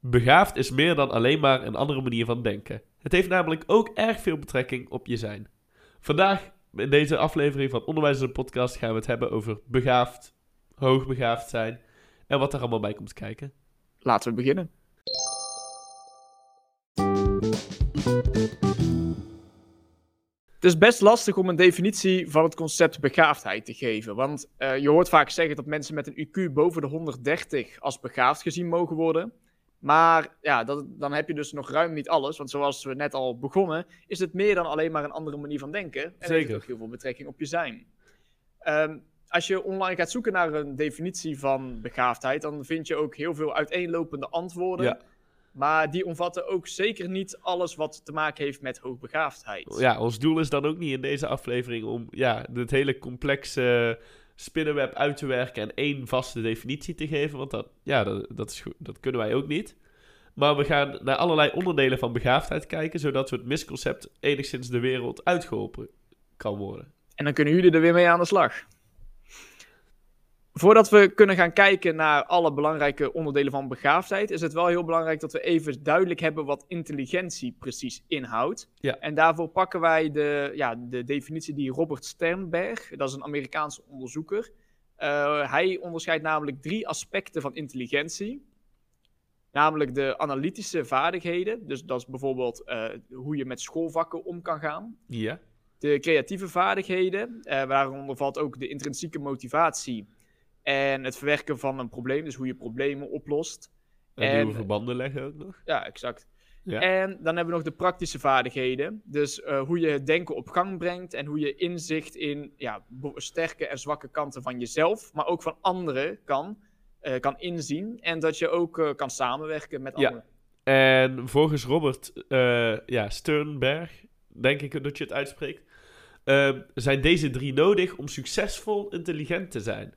Begaafd is meer dan alleen maar een andere manier van denken. Het heeft namelijk ook erg veel betrekking op je zijn. Vandaag, in deze aflevering van Onderwijs een podcast, gaan we het hebben over begaafd, hoogbegaafd zijn en wat er allemaal bij komt kijken. Laten we beginnen. Het is best lastig om een definitie van het concept begaafdheid te geven. Want uh, je hoort vaak zeggen dat mensen met een IQ boven de 130 als begaafd gezien mogen worden. Maar ja, dat, dan heb je dus nog ruim niet alles. Want zoals we net al begonnen, is het meer dan alleen maar een andere manier van denken. En Zeker. heeft ook heel veel betrekking op je zijn. Um, als je online gaat zoeken naar een definitie van begaafdheid, dan vind je ook heel veel uiteenlopende antwoorden. Ja. Maar die omvatten ook zeker niet alles wat te maken heeft met hoogbegaafdheid. Ja, ons doel is dan ook niet in deze aflevering om ja, het hele complexe spinnenweb uit te werken en één vaste definitie te geven. Want dat, ja, dat, dat, is dat kunnen wij ook niet. Maar we gaan naar allerlei onderdelen van begaafdheid kijken, zodat we het misconcept enigszins de wereld uitgeholpen kan worden. En dan kunnen jullie er weer mee aan de slag. Voordat we kunnen gaan kijken naar alle belangrijke onderdelen van begaafdheid, is het wel heel belangrijk dat we even duidelijk hebben wat intelligentie precies inhoudt. Ja. En daarvoor pakken wij de, ja, de definitie die Robert Sternberg, dat is een Amerikaanse onderzoeker, uh, hij onderscheidt namelijk drie aspecten van intelligentie. Namelijk de analytische vaardigheden, dus dat is bijvoorbeeld uh, hoe je met schoolvakken om kan gaan. Ja. De creatieve vaardigheden, uh, waaronder valt ook de intrinsieke motivatie en het verwerken van een probleem, dus hoe je problemen oplost. En, nieuwe verbanden leggen ook nog. Ja, exact. Ja. En dan hebben we nog de praktische vaardigheden. Dus uh, hoe je het denken op gang brengt en hoe je inzicht in ja, sterke en zwakke kanten van jezelf, maar ook van anderen kan, uh, kan inzien. En dat je ook uh, kan samenwerken met anderen. Ja. En volgens Robert ja, Sternberg, denk ik dat je het uitspreekt, zijn deze drie nodig om succesvol intelligent te zijn.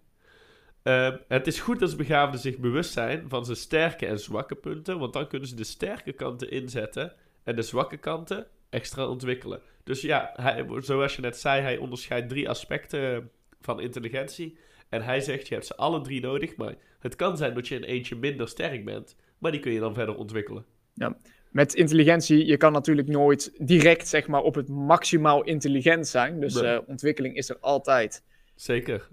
Uh, het is goed als begaafden zich bewust zijn van zijn sterke en zwakke punten, want dan kunnen ze de sterke kanten inzetten en de zwakke kanten extra ontwikkelen. Dus ja, hij, zoals je net zei, hij onderscheidt drie aspecten van intelligentie. En hij zegt, je hebt ze alle drie nodig, maar het kan zijn dat je in eentje minder sterk bent, maar die kun je dan verder ontwikkelen. Ja, met intelligentie, je kan natuurlijk nooit direct zeg maar, op het maximaal intelligent zijn. Dus nee. uh, ontwikkeling is er altijd. Zeker.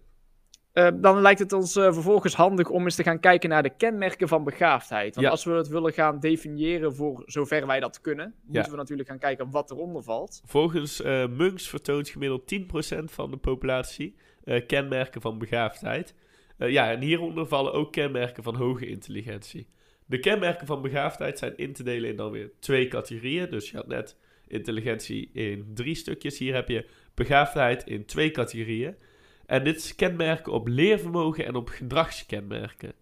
Uh, dan lijkt het ons uh, vervolgens handig om eens te gaan kijken naar de kenmerken van begaafdheid. Want Ja. als we het willen gaan definiëren voor zover wij dat kunnen, Ja. moeten we natuurlijk gaan kijken wat eronder valt. Volgens eh Munks vertoont gemiddeld 10% van de populatie eh, kenmerken van begaafdheid. Eh, ja, en hieronder vallen ook kenmerken van hoge intelligentie. De kenmerken van begaafdheid zijn in te delen in dan weer twee categorieën. Dus je had net intelligentie in drie stukjes. Hier heb je begaafdheid in twee categorieën. En dit is kenmerken op leervermogen en op gedragskenmerken.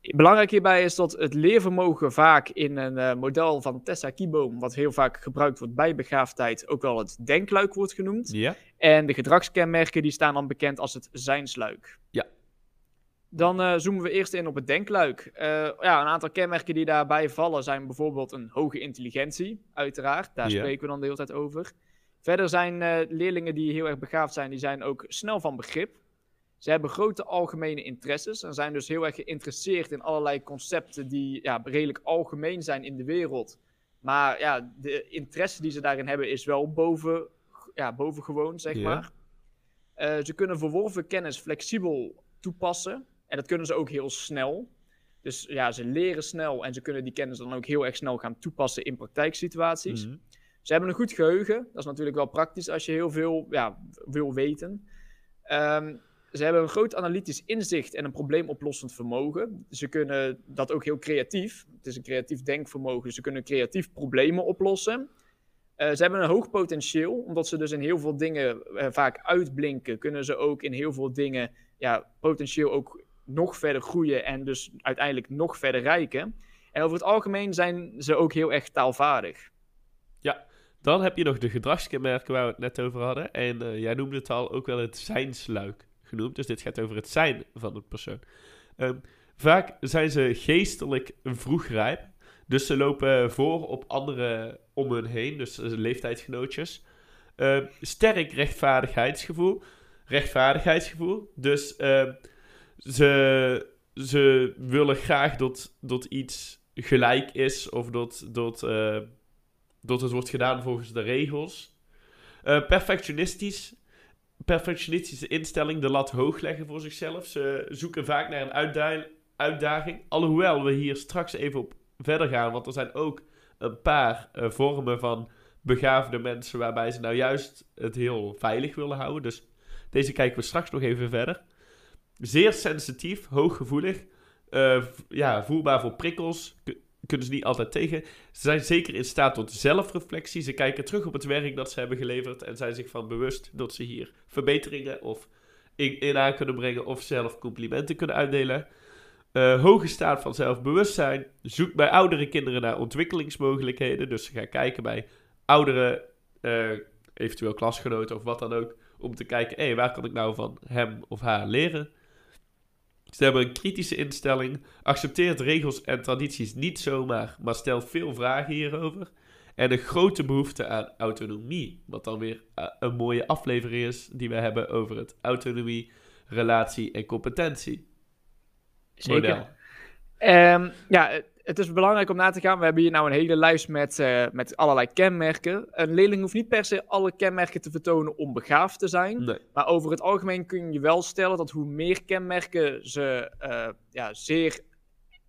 Belangrijk hierbij is dat het leervermogen vaak in een eh, model van Tessa Kieboom, wat heel vaak gebruikt wordt bij begaafdheid, ook wel het denkluik wordt genoemd. Ja? En de gedragskenmerken die staan dan bekend als het zijnsluik. Ja. Dan eh, zoomen we eerst in op het denkluik. Eh, ja, een aantal kenmerken die daarbij vallen zijn bijvoorbeeld een hoge intelligentie, uiteraard. Daar Ja. spreken we dan de hele tijd over. Verder zijn eh, leerlingen die heel erg begaafd zijn, die zijn ook snel van begrip. Ze hebben grote algemene interesses en zijn dus heel erg geïnteresseerd in allerlei concepten die ja, redelijk algemeen zijn in de wereld. Maar ja, de interesse die ze daarin hebben is wel boven, ja, bovengewoon, zeg maar. Eh, ze kunnen verworven kennis flexibel toepassen. En dat kunnen ze ook heel snel. Dus ja, ze leren snel en ze kunnen die kennis dan ook heel erg snel gaan toepassen in praktijksituaties. Mhm. Ze hebben een goed geheugen. Dat is natuurlijk wel praktisch als je heel veel ja, wil weten. Ehm, ze hebben een groot analytisch inzicht en een probleemoplossend vermogen. Ze kunnen dat ook heel creatief. Het is een creatief denkvermogen. Ze kunnen creatief problemen oplossen. Eh, ze hebben een hoog potentieel, omdat ze dus in heel veel dingen eh, vaak uitblinken. Kunnen ze ook in heel veel dingen ja, potentieel ook nog verder groeien en dus uiteindelijk nog verder rijken. En over het algemeen zijn ze ook heel erg taalvaardig. Dan heb je nog de gedragskenmerken waar we het net over hadden. En eh, jij noemde het al ook wel het zijnsluik genoemd. Dus dit gaat over het zijn van een persoon. Ehm, vaak zijn ze geestelijk vroegrijp. Dus ze lopen voor op anderen om hun heen. Dus eh, leeftijdsgenootjes. Ehm, sterk rechtvaardigheidsgevoel. Rechtvaardigheidsgevoel. Dus ehm, ze, ze willen graag dat, dat iets gelijk is of dat, dat, uh, dat het wordt gedaan volgens de regels. Uh, perfectionistisch. Perfectionistische instelling, de lat hoog leggen voor zichzelf. Ze zoeken vaak naar een uitdaging. Alhoewel we hier straks even op verder gaan, want er zijn ook een paar uh, vormen van begaafde mensen waarbij ze nou juist het heel veilig willen houden. Dus deze kijken we straks nog even verder. Zeer sensitief, hooggevoelig. Uh, ja, voelbaar voor prikkels. Kunnen ze niet altijd tegen. Ze zijn zeker in staat tot zelfreflectie. Ze kijken terug op het werk dat ze hebben geleverd. En zijn zich van bewust dat ze hier verbeteringen of in, aan kunnen brengen. Of zelf complimenten kunnen uitdelen. Uh, hoge staat van zelfbewustzijn. Zoekt bij oudere kinderen naar ontwikkelingsmogelijkheden. Dus ze gaan kijken bij oudere, uh, eventueel klasgenoten of wat dan ook. Om te kijken, hey, waar kan ik nou van hem of haar leren? Ze hebben een kritische instelling, accepteert regels en tradities niet zomaar, maar stelt veel vragen hierover. En een grote behoefte aan autonomie, wat dan weer eh, een mooie aflevering is die we hebben over het autonomie, relatie en competentie. Zeker. Um, ja, het is belangrijk om na te gaan. We hebben hier nou een hele lijst met, uh, met allerlei kenmerken. Een leerling hoeft niet per se alle kenmerken te vertonen om begaafd te zijn. Nee. Maar over het algemeen kun je wel stellen dat hoe meer kenmerken ze uh, ja, zeer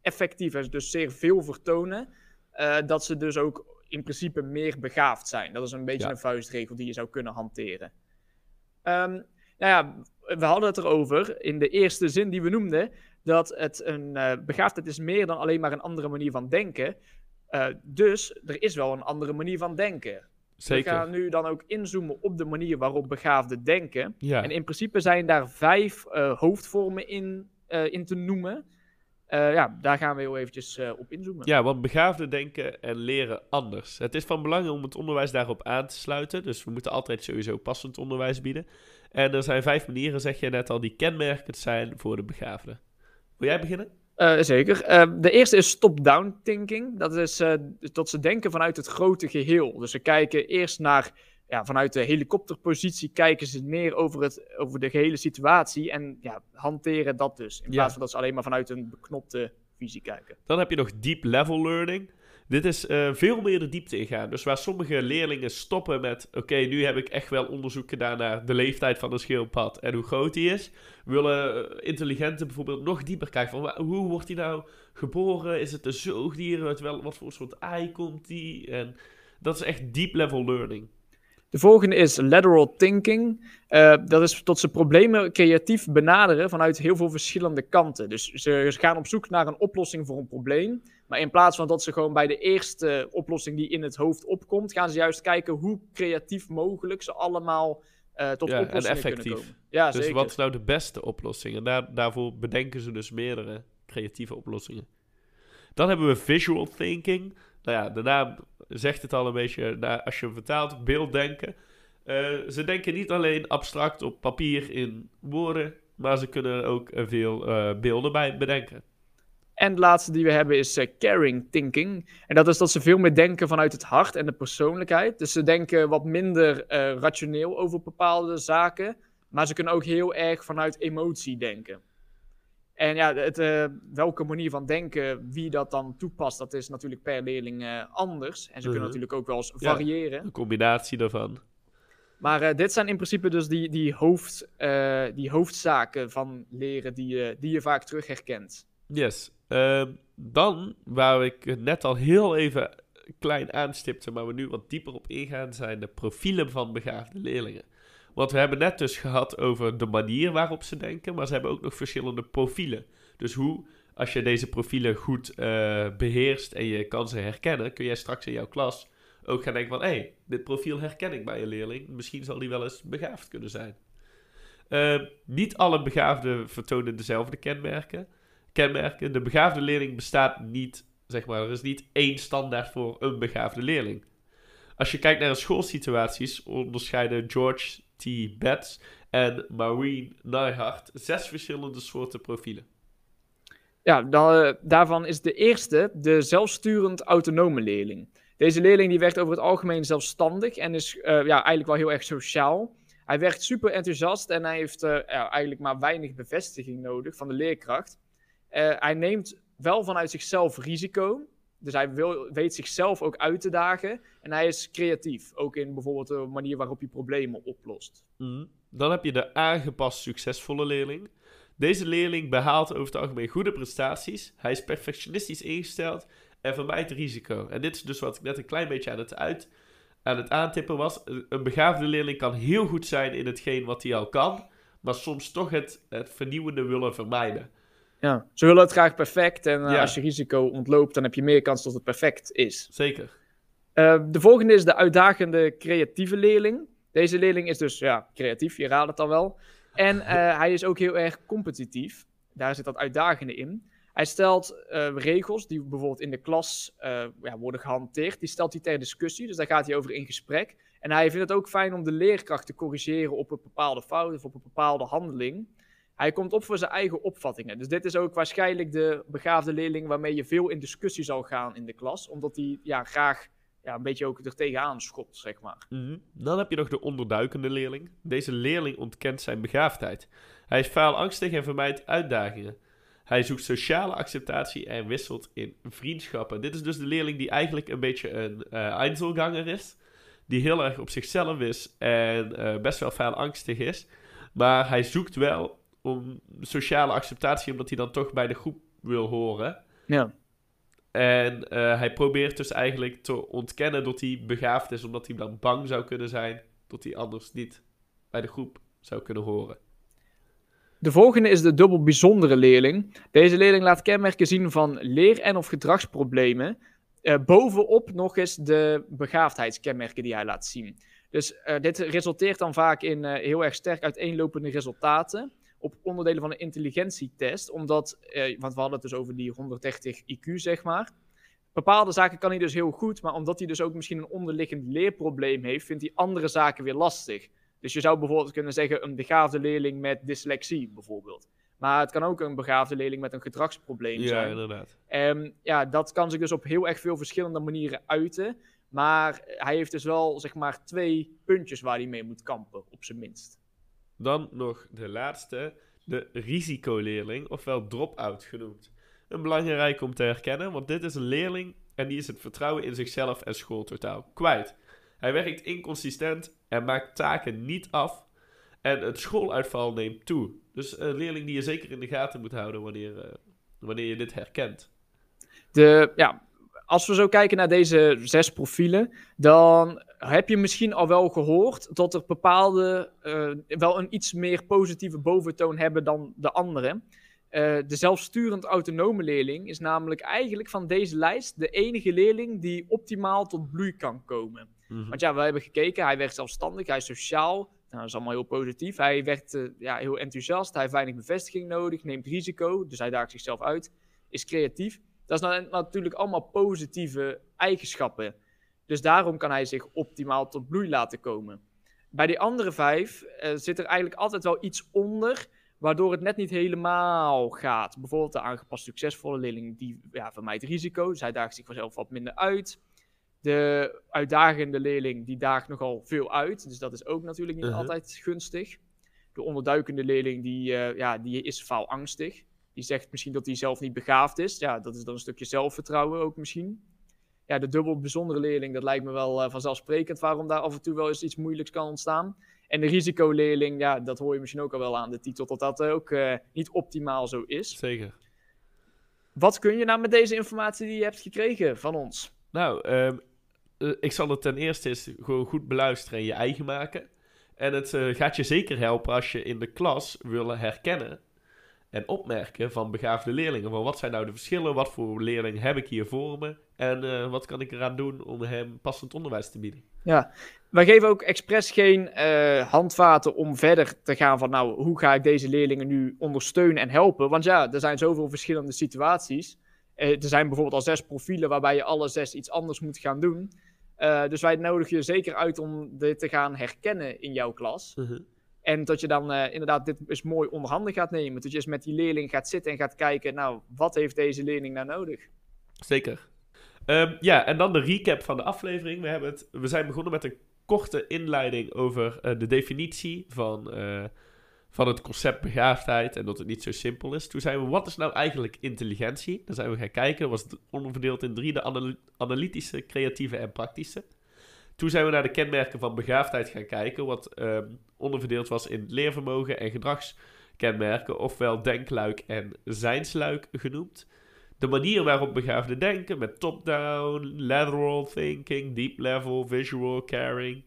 effectief en dus zeer veel vertonen, uh, dat ze dus ook in principe meer begaafd zijn. Dat is een beetje Ja. een vuistregel die je zou kunnen hanteren. Ehm, nou ja, we hadden het erover in de eerste zin die we noemden dat het een eh, begaafdheid is meer dan alleen maar een andere manier van denken. Eh, dus er is wel een andere manier van denken. Zeker. We gaan nu dan ook inzoomen op de manier waarop begaafden denken. Ja. En in principe zijn daar vijf eh, hoofdvormen in, in te noemen. Ja, daar gaan we heel eventjes op inzoomen. Ja, want begaafden denken en leren anders. Het is van belang om het onderwijs daarop aan te sluiten. Dus we moeten altijd sowieso passend onderwijs bieden. En er zijn vijf manieren, zeg je net al, die kenmerkend zijn voor de begaafden. Wil jij beginnen? Eh, zeker. Eh, de eerste is top-down thinking. Dat is eh, dat ze denken vanuit het grote geheel. Dus ze kijken eerst naar, ja, vanuit de helikopterpositie, kijken ze neer over, het, over de gehele situatie en ja, hanteren dat dus. In Ja. plaats van dat ze alleen maar vanuit een beknopte visie kijken. Dan heb je nog deep level learning. Dit is eh, veel meer de diepte ingaan. Dus waar sommige leerlingen stoppen met... Oké, nu heb ik echt wel onderzoek gedaan naar de leeftijd van een schildpad en hoe groot die is. Willen eh, intelligenten bijvoorbeeld nog dieper kijken van... Hoe wordt die nou geboren? Is het een zoogdier? Wat voor soort ei komt die? En dat is echt deep level learning. De volgende is lateral thinking. Eh, dat is dat ze problemen creatief benaderen vanuit heel veel verschillende kanten. Dus ze, ze gaan op zoek naar een oplossing voor een probleem. Maar in plaats van dat ze gewoon bij de eerste oplossing die in het hoofd opkomt, gaan ze juist kijken hoe creatief mogelijk ze allemaal eh, tot Ja, en oplossingen kunnen effectief. komen. Ja, dus zeker. wat is nou de beste oplossing? En daar, daarvoor bedenken ze dus meerdere creatieve oplossingen. Dan hebben we visual thinking. Nou ja, de naam zegt het al een beetje. Nou, als je vertaalt, beelddenken. Eh, ze denken niet alleen abstract op papier in woorden, maar ze kunnen ook eh, veel eh, beelden bij bedenken. En de laatste die we hebben is caring thinking. En dat is dat ze veel meer denken vanuit het hart en de persoonlijkheid. Dus ze denken wat minder rationeel over bepaalde zaken. Maar ze kunnen ook heel erg vanuit emotie denken. En ja, het, eh, welke manier van denken, wie dat dan toepast, dat is natuurlijk per leerling eh, anders. En ze kunnen Mhm. natuurlijk ook wel eens Ja. variëren. Een combinatie daarvan. Maar eh, dit zijn in principe dus die, die, hoofd, die hoofdzaken van leren die je, die je vaak terug herkent. Yes. Ehm, dan, waar ik het net al heel even klein aanstipte, maar we nu wat dieper op ingaan, zijn de profielen van begaafde leerlingen. Want we hebben net dus gehad over de manier waarop ze denken, maar ze hebben ook nog verschillende profielen. Dus hoe, als je deze profielen goed eh, beheerst en je kan ze herkennen, kun jij straks in jouw klas ook gaan denken van, hé, hey, dit profiel herken ik bij een leerling. Misschien zal die wel eens begaafd kunnen zijn. Ehm, niet alle begaafden vertonen dezelfde kenmerken kenmerken. De begaafde leerling bestaat niet, zeg maar, er is niet één standaard voor een begaafde leerling. Als je kijkt naar schoolsituaties, onderscheiden George T. Betts en Maureen Neihart zes verschillende soorten profielen. Ja, dan, eh, daarvan is de eerste de zelfsturend autonome leerling. Deze leerling die werkt over het algemeen zelfstandig en is eh, ja, eigenlijk wel heel erg sociaal. Hij werkt super enthousiast en hij heeft eh, ja, eigenlijk maar weinig bevestiging nodig van de leerkracht. Hij neemt wel vanuit zichzelf risico, Dus hij wil, weet zichzelf ook uit te dagen. En hij is creatief. Ook in bijvoorbeeld de manier waarop hij problemen oplost. Mhm. Dan heb je de aangepast succesvolle leerling. Deze leerling behaalt over het algemeen goede prestaties. Hij is perfectionistisch ingesteld en vermijdt risico. En dit is dus wat ik net een klein beetje aan het, uit, aan het aantippen was. Een begaafde leerling kan heel goed zijn in hetgeen wat hij al kan, maar soms toch het, het vernieuwende willen vermijden. Ja, ze willen het graag perfect. En eh, Ja. als je risico ontloopt, dan heb je meer kans dat het perfect is. Zeker. Eh, de volgende is de uitdagende creatieve leerling. Deze leerling is dus ja, creatief, je raadt het al wel. En eh, hij is ook heel erg competitief. Daar zit dat uitdagende in. Hij stelt regels die bijvoorbeeld in de klas ja, worden gehanteerd. Die stelt hij ter discussie, dus daar gaat hij over in gesprek. En hij vindt het ook fijn om de leerkracht te corrigeren op een bepaalde fout of op een bepaalde handeling. Hij komt op voor zijn eigen opvattingen. Dus dit is ook waarschijnlijk de begaafde leerling waarmee je veel in discussie zal gaan in de klas. Omdat hij ja, graag ja, een beetje ook er tegenaan schopt, zeg maar. Mhm. Dan heb je nog de onderduikende leerling. Deze leerling ontkent zijn begaafdheid. Hij is faalangstig en vermijdt uitdagingen. Hij zoekt sociale acceptatie en wisselt in vriendschappen. Dit is dus de leerling die eigenlijk een beetje een Einzelganger is. Die heel erg op zichzelf is en eh, best wel faalangstig is. Maar hij zoekt wel om sociale acceptatie, omdat hij dan toch bij de groep wil horen. Ja. En eh, hij probeert dus eigenlijk te ontkennen dat hij begaafd is, omdat hij dan bang zou kunnen zijn dat hij anders niet bij de groep zou kunnen horen. De volgende is de dubbel bijzondere leerling. Deze leerling laat kenmerken zien van leer- en of gedragsproblemen. eh, bovenop nog eens de begaafdheidskenmerken die hij laat zien. Dus eh, dit resulteert dan vaak in heel erg sterk uiteenlopende resultaten op onderdelen van een intelligentietest. Omdat, eh, want we hadden het dus over die 130 IQ, zeg maar. Bepaalde zaken kan hij dus heel goed, maar omdat hij dus ook misschien een onderliggend leerprobleem heeft, vindt hij andere zaken weer lastig. Dus je zou bijvoorbeeld kunnen zeggen een begaafde leerling met dyslexie, bijvoorbeeld. Maar het kan ook een begaafde leerling met een gedragsprobleem Ja, zijn. inderdaad. En ja, dat kan zich dus op heel erg veel verschillende manieren uiten. Maar hij heeft dus wel, zeg maar, twee puntjes waar hij mee moet kampen, op zijn minst. Dan nog de laatste, de risicoleerling, ofwel drop-out genoemd. Een belangrijk om te herkennen, want dit is een leerling en die is het vertrouwen in zichzelf en school totaal kwijt. Hij werkt inconsistent en maakt taken niet af en het schooluitval neemt toe. Dus een leerling die je zeker in de gaten moet houden wanneer, eh, wanneer je dit herkent. De, ja, als we zo kijken naar deze zes profielen, dan heb je misschien al wel gehoord dat er bepaalde eh, wel een iets meer positieve boventoon hebben dan de andere. Eh, de zelfsturend autonome leerling is namelijk eigenlijk van deze lijst de enige leerling die optimaal tot bloei kan komen. Mhm. Want ja, we hebben gekeken, hij werd zelfstandig, hij is sociaal. Nou, dat is allemaal heel positief. Hij werd eh, ja, heel enthousiast, hij heeft weinig bevestiging nodig, neemt risico, dus hij daagt zichzelf uit, is creatief. Dat is nou- natuurlijk allemaal positieve eigenschappen. Dus daarom kan hij zich optimaal tot bloei laten komen. Bij die andere vijf eh, zit er eigenlijk altijd wel iets onder, waardoor het net niet helemaal gaat. Bijvoorbeeld de aangepast succesvolle leerling, die ja, vermijdt risico, dus hij daagt zich vanzelf wat minder uit. De uitdagende leerling, die daagt nogal veel uit, dus dat is ook natuurlijk niet Mhm. altijd gunstig. De onderduikende leerling, die, eh, ja, die is faalangstig. Die zegt misschien dat hij zelf niet begaafd is. Ja, dat is dan een stukje zelfvertrouwen ook misschien. Ja, de dubbel bijzondere leerling, dat lijkt me wel eh, vanzelfsprekend waarom daar af en toe wel eens iets moeilijks kan ontstaan. En de risicoleerling, ja, dat hoor je misschien ook al wel aan de titel, dat dat ook eh, niet optimaal zo is. Zeker. Wat kun je nou met deze informatie die je hebt gekregen van ons? Nou, ehm, eh, ik zal het ten eerste eens gewoon goed beluisteren en je eigen maken. En het gaat je zeker helpen als je in de klas wil herkennen en opmerken van begaafde leerlingen. Van wat zijn nou de verschillen? Wat voor leerling heb ik hier voor me? En eh, wat kan ik eraan doen om hem passend onderwijs te bieden? Ja, wij geven ook expres geen eh, handvaten om verder te gaan van, nou, hoe ga ik deze leerlingen nu ondersteunen en helpen? Want ja, er zijn zoveel verschillende situaties. Eh, er zijn bijvoorbeeld al zes profielen waarbij je alle zes iets anders moet gaan doen. Dus wij nodigen je zeker uit om dit te gaan herkennen in jouw klas. En dat je dan eh, inderdaad dit eens mooi onder handen gaat nemen. Dat je eens met die leerling gaat zitten en gaat kijken, nou, wat heeft deze leerling nou nodig? Zeker. Ehm, ja, en dan de recap van de aflevering. We, hebben het, we zijn begonnen met een korte inleiding over eh, de definitie van, eh, van het concept begaafdheid en dat het niet zo simpel is. Toen zijn we, wat is nou eigenlijk intelligentie? Dan zijn we gaan kijken, dat was onderverdeeld in drie, de analytische, creatieve en praktische. Toen zijn we naar de kenmerken van begaafdheid gaan kijken, wat ehm, onderverdeeld was in leervermogen en gedragskenmerken, ofwel denkluik en zijnsluik genoemd. De manier waarop begaafden denken, met top-down, lateral thinking, deep level, visual, caring.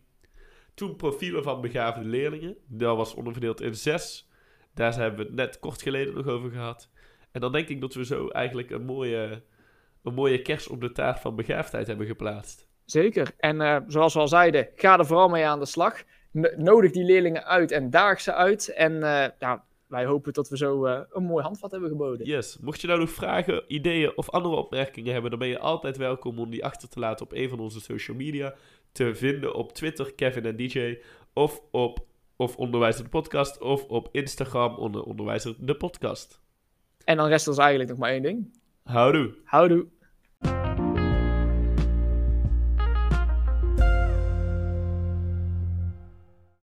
Toen profielen van begaafde leerlingen, dat was onderverdeeld in zes. Daar hebben we het net kort geleden nog over gehad. En dan denk ik dat we zo eigenlijk een mooie, een mooie kers op de taart van begaafdheid hebben geplaatst. Zeker. En uh, zoals we al zeiden, ga er vooral mee aan de slag. nodig die leerlingen uit en daag ze uit. En uh, ja, wij hopen dat we zo uh, een mooi handvat hebben geboden. Yes. Mocht je nou nog vragen, ideeën of andere opmerkingen hebben, dan ben je altijd welkom om die achter te laten op een van onze social media. Te vinden op Twitter, Kevin en DJ. Of op of Onderwijzer de Podcast. Of op Instagram onder Onderwijzer de Podcast. En dan rest ons eigenlijk nog maar één ding. Houdoe. Houdoe.